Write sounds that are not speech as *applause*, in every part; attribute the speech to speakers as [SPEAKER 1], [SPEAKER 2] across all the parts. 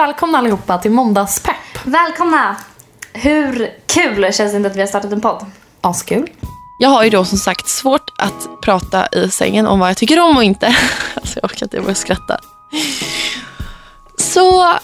[SPEAKER 1] välkomna allihopa till Måndagspepp.
[SPEAKER 2] Välkomna! Hur kul känns det inte att vi har startat en podd?
[SPEAKER 1] Askul.
[SPEAKER 3] Jag har ju då som sagt svårt att prata i sängen om vad jag tycker om och inte. *laughs* Alltså jag orkar inte, jag börjar skratta. Så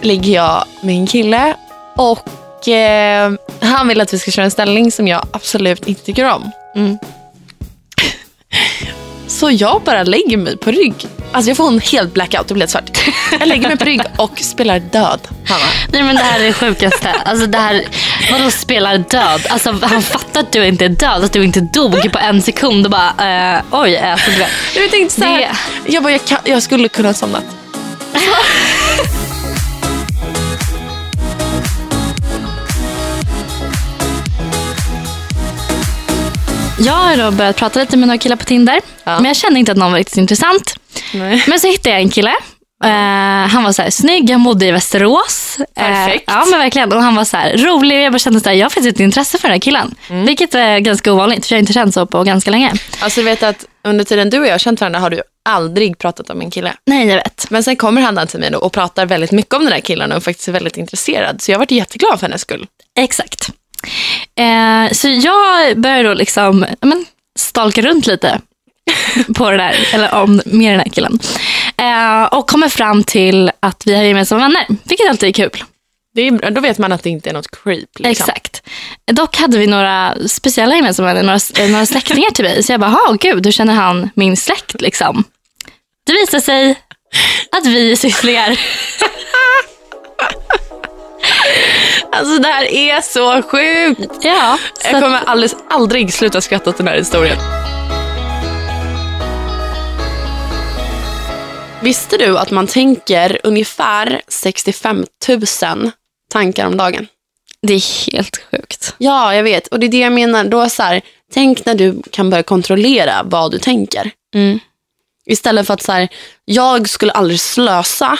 [SPEAKER 3] ligger jag med en kille och eh, han vill att vi ska köra en ställning som jag absolut inte tycker om.
[SPEAKER 2] Mm.
[SPEAKER 3] Så jag bara lägger mig på rygg. Alltså jag får en helt blackout, det blir helt svart. Jag lägger mig på rygg och spelar död, Hanna.
[SPEAKER 2] Nej men det här är det sjukaste. Alltså det här, vadå spelar död? Alltså han fattar att du inte är död, att du inte dog på en sekund och bara eh, oj. Alltså, du vet.
[SPEAKER 3] Jag tänkte så här,
[SPEAKER 2] Det-
[SPEAKER 3] jag, bara, jag, kan, jag skulle kunna somnat.
[SPEAKER 2] Jag har då börjat prata lite med några killar på Tinder.
[SPEAKER 3] Ja.
[SPEAKER 2] Men jag kände inte att någon var riktigt intressant.
[SPEAKER 3] Nej.
[SPEAKER 2] Men så hittade jag en kille. Eh, han var så här, snygg, han bodde i Västerås. Eh,
[SPEAKER 3] Perfekt.
[SPEAKER 2] ja men verkligen. Och han var så här, rolig. Jag bara kände så här, jag har faktiskt ett intresse för den här killen.
[SPEAKER 3] Mm.
[SPEAKER 2] Vilket är ganska ovanligt för jag har inte känt så på ganska länge.
[SPEAKER 3] Alltså du vet att under tiden du och jag har känt varandra har du aldrig pratat om en kille.
[SPEAKER 2] Nej jag vet.
[SPEAKER 3] Men sen kommer han till mig då och pratar väldigt mycket om den här killen och faktiskt är väldigt intresserad. Så jag varit jätteglad för hennes skull.
[SPEAKER 2] Exakt. Eh, så jag började då liksom men, stalka runt lite på det där, eller om, med den här killen. Eh, och kommer fram till att vi har gemensamma vänner, vilket alltid är kul.
[SPEAKER 3] Det är, då vet man att det inte är något creep. Liksom.
[SPEAKER 2] Exakt. Dock hade vi några speciella gemensamma vänner, några, eh, några släktingar till mig. Så jag bara, "Ha, gud, hur känner han min släkt liksom? Det visar sig att vi är sysslingar. *laughs*
[SPEAKER 3] Alltså det här är så sjukt.
[SPEAKER 2] Ja, så
[SPEAKER 3] Jag kommer alldeles, aldrig sluta skratta åt den här historien. Visste du att man tänker ungefär 65 000 tankar om dagen?
[SPEAKER 2] det är helt sjukt.
[SPEAKER 3] Ja, jag vet. Och det är det jag menar. Då så här, tänk när du kan börja kontrollera vad du tänker.
[SPEAKER 2] Mm.
[SPEAKER 3] Istället för att så här, jag skulle aldrig slösa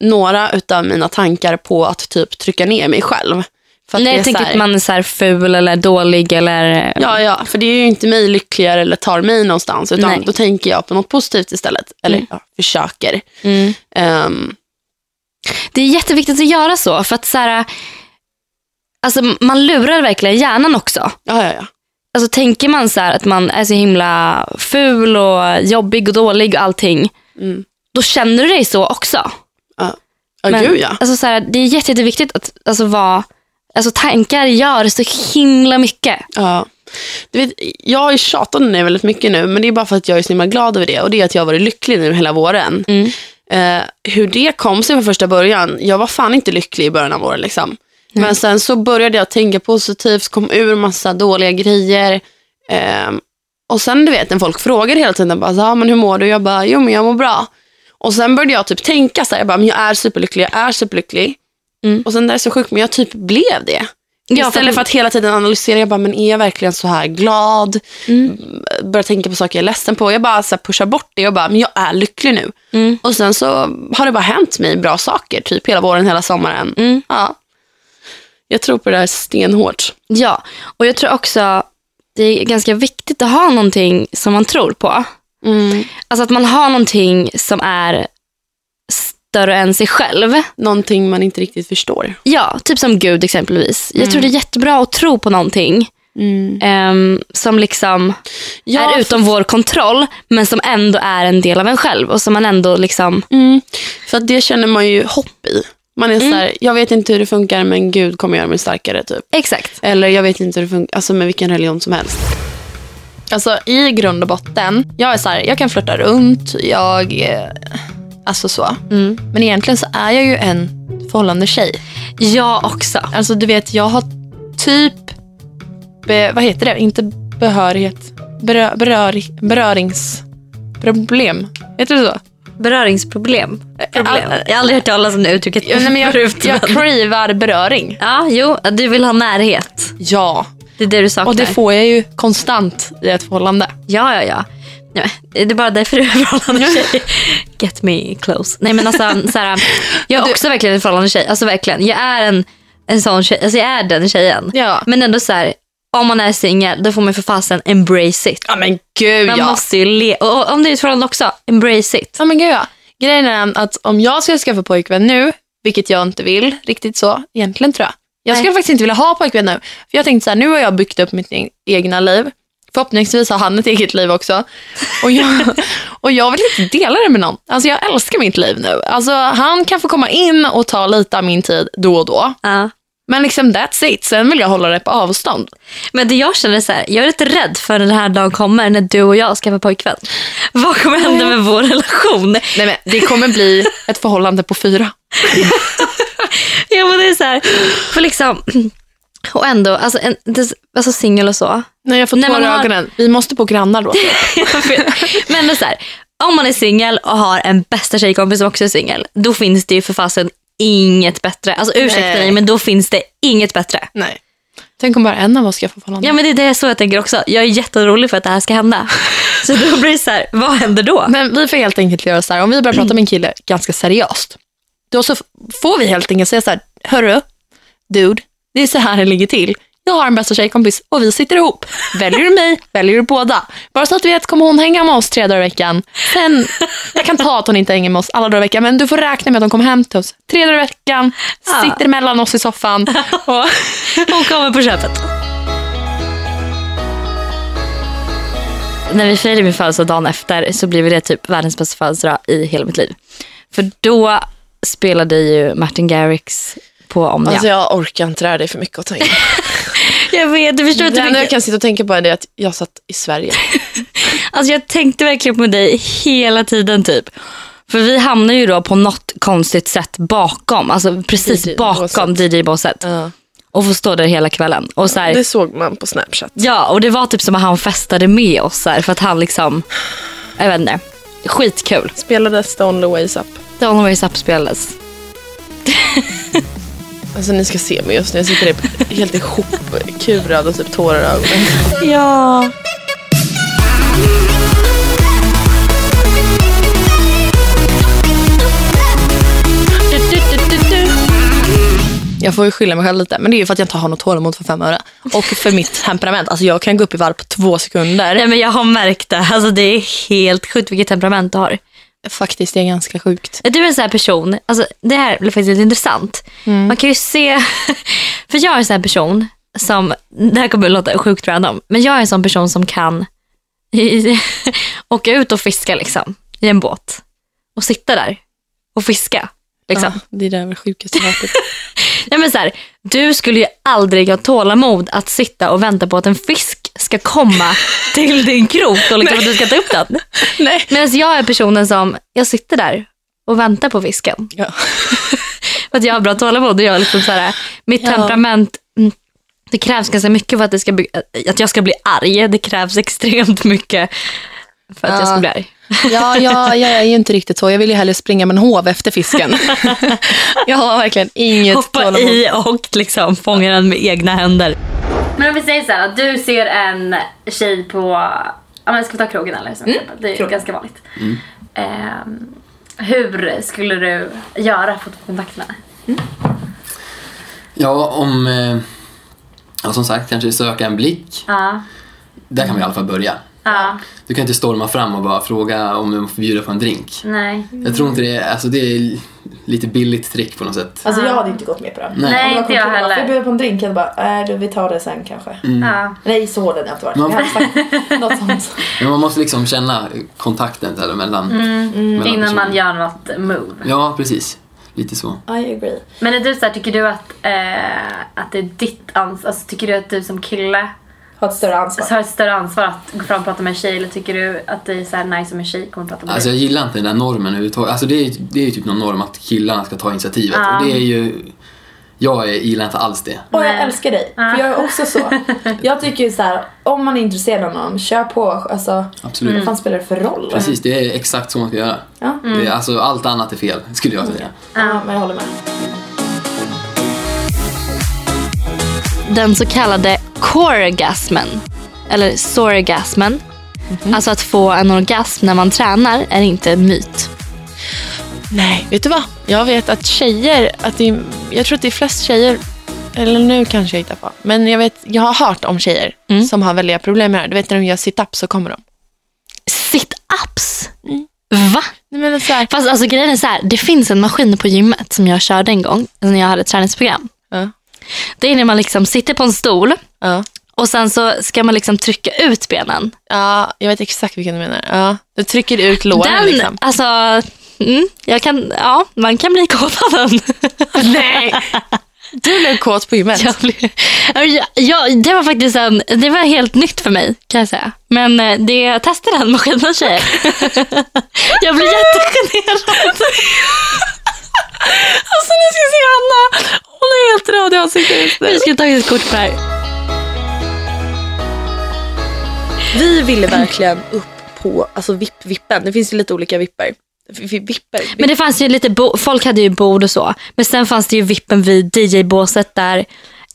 [SPEAKER 3] några utav mina tankar på att typ trycka ner mig själv. För
[SPEAKER 2] Nej, jag tänker
[SPEAKER 3] här,
[SPEAKER 2] att man är så ful eller dålig eller...
[SPEAKER 3] Ja, ja, för det är ju inte mig lyckligare eller tar mig någonstans. Utan
[SPEAKER 2] Nej.
[SPEAKER 3] då tänker jag på något positivt istället. Eller ja, försöker.
[SPEAKER 2] Mm.
[SPEAKER 3] Ehm,
[SPEAKER 2] Det är jätteviktigt att göra så. För att så här, alltså, man lurar verkligen hjärnan också.
[SPEAKER 3] ja, ja, ja.
[SPEAKER 2] Alltså, tänker man så här att man är så himla ful och jobbig och dålig och allting.
[SPEAKER 3] Mm.
[SPEAKER 2] Då känner du dig så också.
[SPEAKER 3] Ja,
[SPEAKER 2] Men,
[SPEAKER 3] gud ja.
[SPEAKER 2] Alltså, så här, det är jätte, jätteviktigt att alltså, vara... Alltså, tankar gör så himla mycket.
[SPEAKER 3] ja. Du vet, jag tjatat om det väldigt mycket nu, men det är bara för att jag är så himla glad över det. Och det är att jag har varit lycklig nu hela våren.
[SPEAKER 2] Mm.
[SPEAKER 3] Eh, hur det kom sig från första början, jag var fan inte lycklig i början av året. Liksom. Men sen så började jag tänka positivt, kom ur massa dåliga grejer. Ehm, och sen du vet när folk frågar hela tiden, bara, så, ah, men hur mår du? Jag bara, jo men jag mår bra. Och sen började jag typ tänka så här, jag bara, men jag är superlycklig, jag är superlycklig.
[SPEAKER 2] Mm.
[SPEAKER 3] Och sen det är så sjukt, men jag typ blev det.
[SPEAKER 2] Ja,
[SPEAKER 3] Istället för att hela tiden analysera, jag bara, men är jag verkligen så här glad?
[SPEAKER 2] Mm.
[SPEAKER 3] Börja tänka på saker jag är ledsen på. Jag bara så här, pushar bort det och bara, men jag är lycklig nu.
[SPEAKER 2] Mm.
[SPEAKER 3] Och sen så har det bara hänt mig bra saker, typ hela våren, hela sommaren.
[SPEAKER 2] Mm.
[SPEAKER 3] Ja. Jag tror på det där stenhårt.
[SPEAKER 2] Ja, och jag tror också det är ganska viktigt att ha någonting som man tror på.
[SPEAKER 3] Mm.
[SPEAKER 2] Alltså att man har någonting som är större än sig själv.
[SPEAKER 3] Någonting man inte riktigt förstår.
[SPEAKER 2] Ja, typ som Gud exempelvis. Jag tror det är jättebra att tro på någonting ehm, som liksom
[SPEAKER 3] Ja,
[SPEAKER 2] är utom vår kontroll men som ändå är en del av en själv och som man ändå liksom...
[SPEAKER 3] Mm. För det känner man ju hopp i. Man är så här, jag vet inte hur det funkar men Gud kommer göra mig starkare typ.
[SPEAKER 2] Exakt.
[SPEAKER 3] Eller jag vet inte hur det funkar, alltså med vilken religion som helst. Alltså i grund och botten, jag är så här, jag kan flirta runt, jag, eh, alltså så. Men egentligen så är jag ju en förhållande tjej.
[SPEAKER 2] Jag också.
[SPEAKER 3] Alltså du vet, jag har typ, be, vad heter det, inte behörighet, berö, berör, beröringsproblem. Heter det så?
[SPEAKER 2] Beröringsproblem. Problem. Jag har aldrig hört talas om det uttrycket
[SPEAKER 3] Ja, nej, men jag, jag cravar beröring.
[SPEAKER 2] Ja, jo, du vill ha närhet.
[SPEAKER 3] Ja,
[SPEAKER 2] Det är det du saknar.
[SPEAKER 3] och det får jag ju konstant i ett förhållande.
[SPEAKER 2] Ja, ja, ja. Nej, det är bara därför du är förhållande tjej. *laughs* Get me close. Nej men alltså, så här, jag är också verkligen en förhållande tjej. Alltså verkligen. Jag är en, en sån tjej. Alltså jag är den tjejen.
[SPEAKER 3] Ja.
[SPEAKER 2] Men ändå så här, om man är singel då får man för fasen embrace it.
[SPEAKER 3] Ja men gud
[SPEAKER 2] Man
[SPEAKER 3] ja.
[SPEAKER 2] måste ju le. Och och om det är ett förhållande också, embrace it.
[SPEAKER 3] Ja men gud ja. Grejen är att om jag skulle skaffa pojkvän nu, vilket jag inte vill riktigt så egentligen tror jag. Jag skulle faktiskt inte vilja ha pojkvän nu. För jag tänkte så här, nu har jag byggt upp mitt e- egna liv. Förhoppningsvis har han ett eget liv också. Och jag, *laughs* och jag vill inte dela det med någon. Alltså jag älskar mitt liv nu. Alltså han kan få komma in och ta lite av min tid då och då.
[SPEAKER 2] Ja.
[SPEAKER 3] Men liksom that's it. Sen vill jag hålla det på avstånd.
[SPEAKER 2] Men det jag känner är så här, jag är lite rädd för när den här dagen kommer när du och jag skaffar pojkvän. Vad kommer hända med vår relation?
[SPEAKER 3] Nej, men det kommer bli ett förhållande på fyra. *laughs*
[SPEAKER 2] Ja men det är så här, för liksom, och ändå, alltså, en, det, alltså singel och så.
[SPEAKER 3] När jag får tårar i
[SPEAKER 2] har-
[SPEAKER 3] ögonen. Vi måste på grannar då. *laughs*
[SPEAKER 2] men ändå så här, om man är singel och har en bästa tjejkompis som också är singel, då finns det ju för fasen inget bättre. Alltså ursäkta
[SPEAKER 3] Nej.
[SPEAKER 2] mig men då finns det inget bättre.
[SPEAKER 3] Nej. Tänk om bara en av oss ska få förhållande.
[SPEAKER 2] Ja men det är det så jag tänker också. Jag är jätteorolig för att det här ska hända. Så då blir det så här, vad händer då?
[SPEAKER 3] Men vi får helt enkelt göra så här, om vi börjar prata med en kille ganska seriöst, då så får vi helt enkelt säga så här, hörru, dude, det är så här det ligger till. Jag har en bästa tjejkompis och vi sitter ihop. Väljer du mig, *laughs* väljer du båda. Bara så att du vet, kommer hon hänga med oss tre dagar i veckan. Sen, jag kan ta att hon inte hänger med oss alla dagar i veckan, men du får räkna med att hon kommer hem till oss tre dagar i veckan,
[SPEAKER 2] Ja.
[SPEAKER 3] sitter mellan oss i soffan. *laughs* Och,
[SPEAKER 2] Hon kommer på köpet. När vi firade min födelsedag dagen efter så blev det typ världens bästa födelsedag i hela mitt liv. För då spelade ju Martin Garrix på Omnia.
[SPEAKER 3] alltså jag orkar inte det här, det är för mycket att ta in. *laughs*
[SPEAKER 2] jag vet, du förstår
[SPEAKER 3] Det
[SPEAKER 2] inte
[SPEAKER 3] enda jag kan sitta och tänka på är det att jag satt i Sverige. *laughs*
[SPEAKER 2] Alltså jag tänkte verkligen på dig hela tiden typ. För vi hamnar ju då på något konstigt sätt bakom, alltså precis
[SPEAKER 3] DJ-båset.
[SPEAKER 2] bakom DJ-båset. Och får stå där hela kvällen. Och så här,
[SPEAKER 3] Det såg man på Snapchat.
[SPEAKER 2] Ja, och det var typ som att han festade med oss så här, för att han liksom, jag vet inte, skitkul.
[SPEAKER 3] Spelades The Only Ways Up.
[SPEAKER 2] The Only Ways Up spelades. *laughs*
[SPEAKER 3] Alltså ni ska se mig just nu. Jag sitter helt ihopkurad och typ tårar i ögonen.
[SPEAKER 2] Ja.
[SPEAKER 3] Jag får ju skylla mig själv lite. Men det är ju för att jag inte har något tålamod för fem öre. Och för mitt *laughs* temperament. Alltså jag kan gå upp i varv på två sekunder.
[SPEAKER 2] Nej, men jag har märkt det. Alltså, det är helt sjukt vilket temperament du har.
[SPEAKER 3] Faktiskt, det är ganska sjukt.
[SPEAKER 2] Du är en sån här person, alltså, det här blir faktiskt lite intressant. Man kan ju se, *laughs* för jag är en sån här person som, det här kommer att låta sjukt random, men jag är en sån person som kan *laughs* åka ut och fiska liksom, i en båt och sitta där och fiska. Liksom.
[SPEAKER 3] Ja, det är det sjukaste jag hört.
[SPEAKER 2] Nej, men så här, du skulle ju aldrig ha tålamod att sitta och vänta på att en fisk ska komma till din krok och liksom att du ska ta upp den.
[SPEAKER 3] Nej.
[SPEAKER 2] Medan jag är personen som, jag sitter där och väntar på fisken.
[SPEAKER 3] Ja. *laughs*
[SPEAKER 2] För att jag har bra tålamod och jag liksom så här, mitt
[SPEAKER 3] Ja.
[SPEAKER 2] temperament, mm, det krävs ganska mycket för att, det ska bli, att jag ska bli arg. Det krävs extremt mycket för att jag
[SPEAKER 3] Ja.
[SPEAKER 2] ska bli arg. *laughs*
[SPEAKER 3] Ja, ja, jag är ju inte riktigt så. Jag vill ju hellre springa med en hov efter fisken. *laughs* jag har verkligen inget
[SPEAKER 2] Hoppa
[SPEAKER 3] tålamod.
[SPEAKER 2] i och liksom fånga den med egna händer. Men om vi säger så här, att du ser en tjej på, ja men ska vi ta krogen eller som exempel, det är
[SPEAKER 3] krogen.
[SPEAKER 2] ganska vanligt. Ehm, hur skulle du göra för att få kontakt med henne?
[SPEAKER 4] Ja, om... Eh, ja, som sagt, kanske söka en blick.
[SPEAKER 2] Ja,
[SPEAKER 4] Där kan vi i alla fall börja.
[SPEAKER 2] Ja,
[SPEAKER 4] Du kan inte storma fram och bara fråga om du får bjuda på en drink.
[SPEAKER 2] nej.
[SPEAKER 4] Jag tror inte det är... Alltså det är lite billigt trick på något sätt.
[SPEAKER 5] Alltså jag hade inte gått med på det.
[SPEAKER 4] Nej.
[SPEAKER 2] Nej,
[SPEAKER 5] Om
[SPEAKER 2] inte jag heller.
[SPEAKER 5] Får jag bjuda på en drink? Jag bara, äh, du, vi tar det sen kanske.
[SPEAKER 2] Ja.
[SPEAKER 5] Nej, så hård hade jag inte varit.
[SPEAKER 4] Man-
[SPEAKER 5] Jag *laughs* något sånt.
[SPEAKER 4] Men man måste liksom känna kontakten där mellan, mellan
[SPEAKER 2] Innan man
[SPEAKER 4] personerna.
[SPEAKER 2] gör något move.
[SPEAKER 4] Ja, precis. Lite så.
[SPEAKER 5] I agree.
[SPEAKER 2] Men är du så här, tycker du att, eh, att det är ditt ansvar, alltså tycker du att du som kille
[SPEAKER 5] Ha ett större ansvar.
[SPEAKER 2] har ett större ansvar att gå fram och prata med en tjej eller tycker du att det är så här nice om en tjej kommer och pratar med
[SPEAKER 4] Alltså jag gillar inte den där normen överhuvudtaget. Alltså det är, det är ju typ någon norm att killarna ska ta initiativet.
[SPEAKER 2] Ja.
[SPEAKER 4] Och det är ju... Jag är, gillar inte alls det.
[SPEAKER 5] Och jag älskar dig. För jag är också så. Jag tycker ju så här, om man är intresserad av någon, kör på. Alltså,
[SPEAKER 4] Absolut.
[SPEAKER 5] vad fan spelar det för roll?
[SPEAKER 4] Precis, det är exakt så man ska göra.
[SPEAKER 5] Ja.
[SPEAKER 4] Det är, alltså allt annat är fel, skulle jag säga.
[SPEAKER 5] Ja, men jag håller med.
[SPEAKER 2] Den så kallade coregasmen, eller sorgasmen, alltså att få en orgasm när man tränar är inte en myt.
[SPEAKER 3] Nej, vet du vad? Jag vet att tjejer, att det jag tror att det är flest tjejer, eller nu kanske jag hittar på, men jag, vet, jag har hört om tjejer som har väldiga problem med det här. Du vet när de gör sit-ups så kommer de.
[SPEAKER 2] Sit-ups? Va?
[SPEAKER 3] Nej, men så här,
[SPEAKER 2] Fast alltså grejen är så här, det finns en maskin på gymmet som jag körde en gång när jag hade ett träningsprogram.
[SPEAKER 3] Ja.
[SPEAKER 2] Det är när man liksom sitter på en stol
[SPEAKER 3] ja.
[SPEAKER 2] och sen så ska man liksom trycka ut benen.
[SPEAKER 3] ja, jag vet exakt vilken du menar. Ja. Du trycker ut låren
[SPEAKER 2] Den,
[SPEAKER 3] liksom.
[SPEAKER 2] alltså, mm, jag kan, ja, man kan bli kåt av den. *laughs*
[SPEAKER 3] Nej! Du blev kåt på gymmet.
[SPEAKER 2] Jag blev, ja, ja, det var faktiskt en, det var helt nytt för mig kan jag säga. Men eh, det, jag testade den maskinen tjejer. *laughs* jag blev jättegenerad.
[SPEAKER 3] Alltså ni ska se Anna! Hon är helt röd i ansiktet.
[SPEAKER 2] Vi ska ta ett kort på det här.
[SPEAKER 3] Vi ville verkligen upp på alltså vipp-vippen. Det finns ju lite olika vipper. Vi- Vipper.
[SPEAKER 2] Men det fanns ju lite, bo- folk hade ju bord och så. Men sen fanns det ju vippen vid DJ-båset där,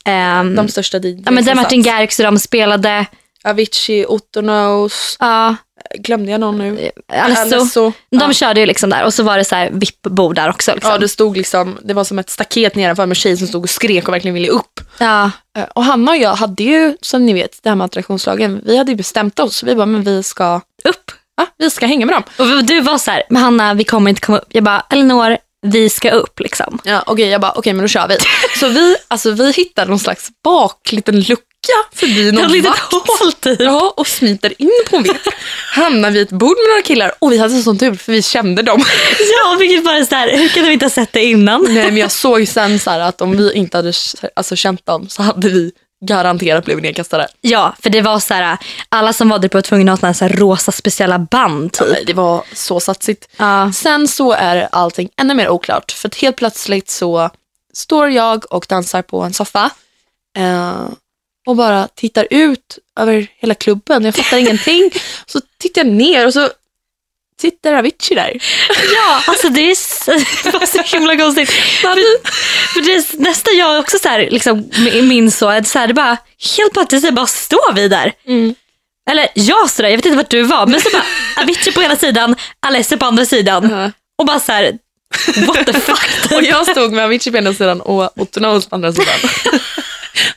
[SPEAKER 2] ehm,
[SPEAKER 3] de största DJs
[SPEAKER 2] ja, men där Martin. Garrix och de spelade.
[SPEAKER 3] Avicii, Otto Knows.
[SPEAKER 2] Ja,
[SPEAKER 3] Glömde jag någon nu?
[SPEAKER 2] Alesso.
[SPEAKER 3] Alesso.
[SPEAKER 2] De
[SPEAKER 3] Ja.
[SPEAKER 2] körde ju liksom där och så var det så här VIP-bord där också. Liksom.
[SPEAKER 3] Ja, det stod liksom, det var som ett staket nedanför med tjej som stod och skrek och verkligen ville upp.
[SPEAKER 2] ja.
[SPEAKER 3] Eh, Och Hanna och jag hade ju, som ni vet, det här med attraktionslagen, vi hade ju bestämt oss. Vi bara, men vi ska,
[SPEAKER 2] upp.
[SPEAKER 3] ja, vi ska hänga med dem.
[SPEAKER 2] Och du var så här, men Hanna vi kommer inte komma upp. Jag bara, Elinor vi ska upp liksom.
[SPEAKER 3] Ja, okej, jag bara, okej men då kör vi. *laughs* Så vi, alltså, vi hittade någon slags bak, liten lucka förbi någon
[SPEAKER 2] Ett litet
[SPEAKER 3] vakt.
[SPEAKER 2] hål typ.
[SPEAKER 3] Ja, och smiter in på vipp. Hamnar vid ett bord med några killar och vi hade sån tur för vi kände dem. *laughs*
[SPEAKER 2] Ja, vilket bara så här, hur kan du inte ha sett det innan?
[SPEAKER 3] Nej men jag såg ju sen så här att om vi inte hade alltså, känt dem så hade vi garanterat blivit nedkastade.
[SPEAKER 2] Ja, för det var så här, alla som var där på var tvungna att ha så här rosa speciella band typ.
[SPEAKER 3] Nej, Det var så satsigt.
[SPEAKER 2] Ja.
[SPEAKER 3] Sen så är allting ännu mer oklart. För att helt plötsligt så står jag och dansar på en soffa eh, och bara tittar ut över hela klubben. Jag fattar ingenting. *laughs* Så tittar jag ner och så sitter Avicii där.
[SPEAKER 2] Ja, *laughs* alltså det är s- det var så himla konstigt. För, för det, nästa jag också så här, liksom, minns så, att så här, det bara, helt plötsligt så bara står vi där. Eller jag står där, jag vet inte vart du var, men så bara *laughs* Avicii på ena sidan, Alessi på andra sidan. Och bara så här, what the fuck.
[SPEAKER 3] Och jag stod med Avicii på ena sidan och Otto Knows på andra sidan.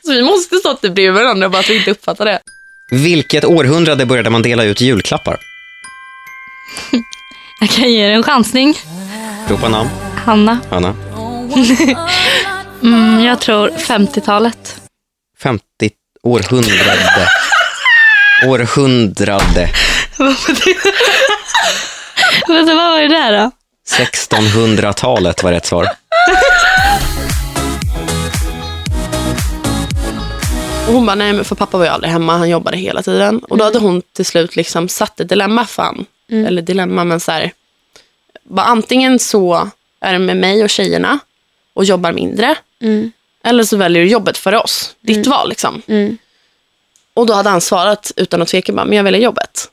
[SPEAKER 3] Så vi måste stå typ bredvid varandra bara att vi inte uppfattar det.
[SPEAKER 6] Vilket århundrade började man dela ut julklappar? *laughs*
[SPEAKER 2] Jag kan ge er en chansning.
[SPEAKER 6] Ropa namn.
[SPEAKER 2] Hanna.
[SPEAKER 6] Hanna. *laughs*
[SPEAKER 2] Mm, jag tror 50-talet.
[SPEAKER 6] 50 århundrade. Århundrade. *laughs*
[SPEAKER 2] Vänta, vad var det där då?
[SPEAKER 6] 1600-talet var rätt svar.
[SPEAKER 3] Och hon bara, nej men för pappa var ju aldrig hemma, han jobbade hela tiden. Och då hade hon till slut liksom satt ett dilemma för han. Eller dilemma, men så här. Bara, antingen så är det med mig och tjejerna och jobbar mindre. Eller så väljer du jobbet för oss. Ditt val liksom. Och då hade han svarat utan att tveka, bara, men jag väljer jobbet.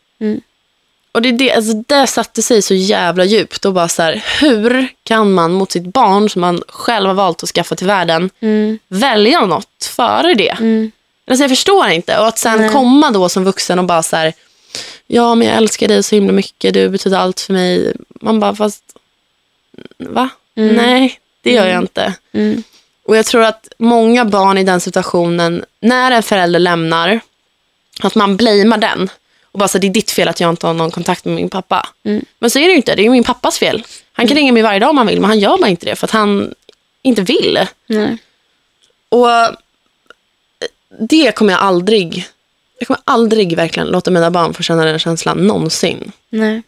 [SPEAKER 3] Och det, det, alltså, det satte sig så jävla djupt. Och bara så här, hur kan man mot sitt barn som man själv har valt att skaffa till världen välja något före det? Alltså, jag förstår inte. Och att sen komma då som vuxen och bara så här, ja men jag älskar dig så himla mycket, du betyder allt för mig. Man bara, fast va? Nej, det gör jag inte. Och jag tror att många barn i den situationen, när en förälder lämnar, att man blamear den. Och bara så det är ditt fel att jag inte har någon kontakt med min pappa. Men så är det ju inte, det är ju min pappas fel. Han kan ringa mig varje dag om han vill, men han gör bara inte det för att han inte vill. Och eh, det kommer jag aldrig, jag kommer aldrig verkligen låta mina barn få känna den känslan någonsin.
[SPEAKER 2] Nej.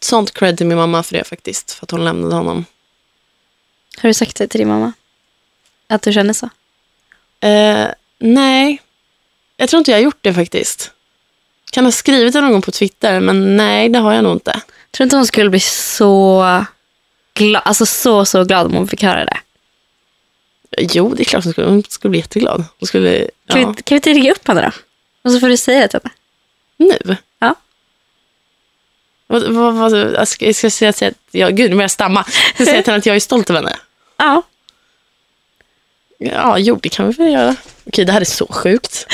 [SPEAKER 3] Sånt cred till min mamma för det faktiskt, för att hon lämnade honom.
[SPEAKER 2] Har du sagt det till din mamma? Att du känner så?
[SPEAKER 3] Eh, nej, jag tror inte jag har gjort det faktiskt. Kan ha skrivit det någon gång på Twitter, men nej, det har jag nog inte.
[SPEAKER 2] Tror du inte hon skulle bli så glad, alltså så, så glad om hon fick höra det?
[SPEAKER 3] Jo, det är klart hon skulle, hon skulle bli jätteglad. Hon skulle,
[SPEAKER 2] Kan,
[SPEAKER 3] ja.
[SPEAKER 2] vi, kan vi inte ringa upp henne då? Och så får du säga det till henne.
[SPEAKER 3] Nu?
[SPEAKER 2] Ja.
[SPEAKER 3] Vad, vad, vad, jag ska, jag ska säga till att jag, gud nu börjar jag stamma. Jag ska säga till henne att jag är stolt över henne. *laughs*
[SPEAKER 2] Ja.
[SPEAKER 3] Ja, jo det kan vi väl göra. Okej, det här är så sjukt.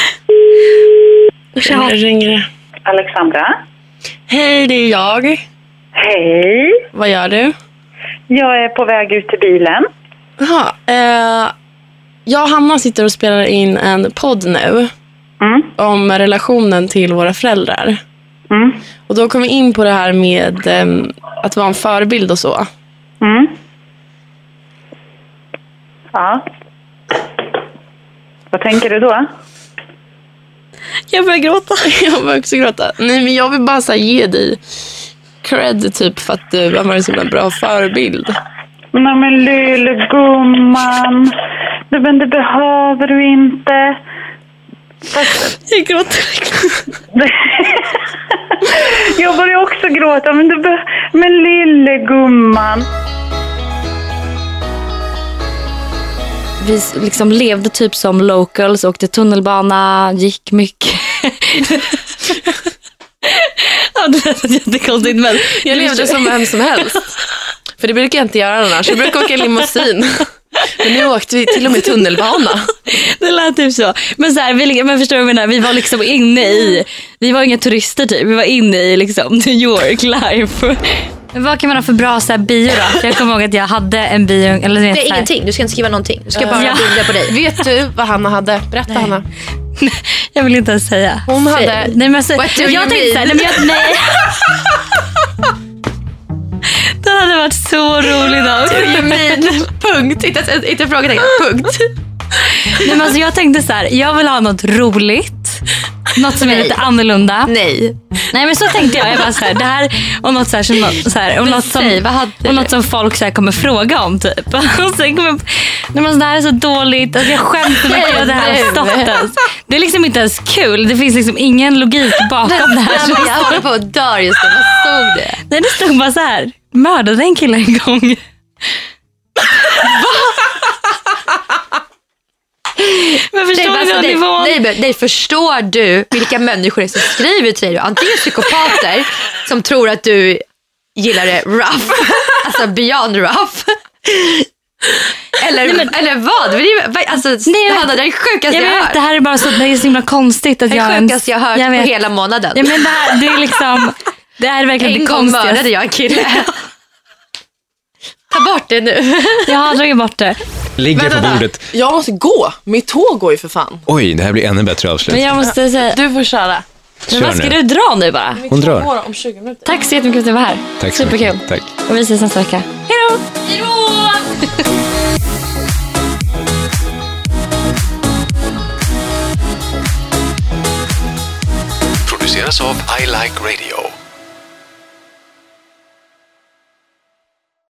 [SPEAKER 2] Ja.
[SPEAKER 3] ringer det.
[SPEAKER 7] Alexandra.
[SPEAKER 3] Hej, det är jag.
[SPEAKER 7] Hej.
[SPEAKER 3] Vad gör du?
[SPEAKER 7] Jag är på väg ut till bilen.
[SPEAKER 3] Jaha, eh, jag och Hanna sitter och spelar in en podd nu
[SPEAKER 7] Mm.
[SPEAKER 3] om relationen till våra föräldrar.
[SPEAKER 7] Mm.
[SPEAKER 3] Och då kom vi in på det här med ehm, att vara en förebild och så.
[SPEAKER 7] Mm. Ja. Vad tänker du då?
[SPEAKER 2] Jag börjar gråta. *laughs*
[SPEAKER 3] Jag börjar också gråta. Nej, men jag vill bara så ge dig cred typ för att du har varit en så bra förebild.
[SPEAKER 7] Nej men lille gumman. Nej, men det behöver du inte. Fast,
[SPEAKER 2] Jag gråter. *laughs*
[SPEAKER 7] jag börjar också gråta. Men, du be- men lille gumman.
[SPEAKER 2] Vi liksom levde typ som locals, åkte tunnelbana, gick mycket. *laughs* ja, det lät jättekonstigt men
[SPEAKER 3] Jag levde som vem som helst. *laughs* För det brukar jag inte göra annars. Jag brukar åka limousin. *laughs* Men nu åkte vi till och med tunnelbana.
[SPEAKER 2] Det lät typ så. Men, så här, vi, men förstår du vad jag menar? Vi var liksom inne i, vi var inga turister typ, vi var inne i liksom New York life. Men vad kan man ha för bra så här, bio då? Jag kommer ihåg att jag hade en bio, eller vet,
[SPEAKER 8] Det är
[SPEAKER 2] så
[SPEAKER 8] ingenting, du ska inte skriva någonting. Du ska bara
[SPEAKER 2] Ja.
[SPEAKER 8] bilda på dig.
[SPEAKER 3] Vet du vad Hanna hade? Berätta Hanna. *laughs*
[SPEAKER 2] Jag vill inte ens säga.
[SPEAKER 3] Hon hade...
[SPEAKER 2] Nej men alltså,
[SPEAKER 8] What do
[SPEAKER 2] jag
[SPEAKER 8] you
[SPEAKER 2] tänkte
[SPEAKER 8] mean?
[SPEAKER 2] nej men jag, nej. *laughs* Det hade varit så roligt dock.
[SPEAKER 8] Punkt. Inte, inte, inte frågetecken. Punkt.
[SPEAKER 2] Nej, men alltså, jag tänkte så här, jag vill ha något roligt. Något som är
[SPEAKER 8] Nej.
[SPEAKER 2] lite annorlunda.
[SPEAKER 8] Nej.
[SPEAKER 2] Nej men så tänkte jag. Jag bara så här, det här och något, så här, som, så här, och något, som,
[SPEAKER 8] säg,
[SPEAKER 2] och något som folk så här, kommer fråga om typ. *laughs* Och sen kommer, nej, men det här är så dåligt. Alltså, jag skäms så mycket att det här har stått ens. Det är liksom inte ens kul. Det finns liksom ingen logik bakom det här.
[SPEAKER 8] Jag håller på att dö just nu. Vad stod det?
[SPEAKER 2] Nej, det stod bara så här. Mördade en kille en gång. Men
[SPEAKER 8] Nej,
[SPEAKER 2] förstår
[SPEAKER 8] men
[SPEAKER 2] du
[SPEAKER 8] alltså,
[SPEAKER 2] den
[SPEAKER 8] nej,
[SPEAKER 2] nivån?
[SPEAKER 8] nej, men- nej, förstår du vilka människor det är som skriver till dig? Antingen psykopater som tror att du gillar det rough, alltså beyond rough. Eller, eller vad? Det är, vad- alltså,
[SPEAKER 2] Nej, jag
[SPEAKER 8] Hanna, det är det sjukaste
[SPEAKER 2] Jag
[SPEAKER 8] jag, har
[SPEAKER 2] vet, det
[SPEAKER 8] hört.
[SPEAKER 2] här är bara så, det är så himla konstigt att
[SPEAKER 8] Det
[SPEAKER 2] jag
[SPEAKER 8] sjukaste jag har hört
[SPEAKER 2] jag
[SPEAKER 8] på hela månaden.
[SPEAKER 2] Ja, men det, här, det är liksom, det är verkligen
[SPEAKER 8] en
[SPEAKER 2] det
[SPEAKER 8] gång
[SPEAKER 2] konstigaste.
[SPEAKER 8] mördade jag en kille. *laughs* Ta bort det nu.
[SPEAKER 2] Jag har dragit bort det.
[SPEAKER 6] Ligger på bordet.
[SPEAKER 3] Jag måste gå. Mitt tåg går ju för fan.
[SPEAKER 6] Oj, det här blir ännu bättre avslut.
[SPEAKER 2] Men jag måste säga,
[SPEAKER 3] Du får köra.
[SPEAKER 2] men vad ska
[SPEAKER 6] nu.
[SPEAKER 2] du dra nu bara?
[SPEAKER 6] Hon drar.
[SPEAKER 3] Går om 20 minuter.
[SPEAKER 2] Tack så jättemycket för att du var här.
[SPEAKER 6] Tack så
[SPEAKER 2] Superkul.
[SPEAKER 6] mycket. Tack.
[SPEAKER 2] Och vi ses nästa vecka. Hej då!
[SPEAKER 9] produceras av I Like Radio.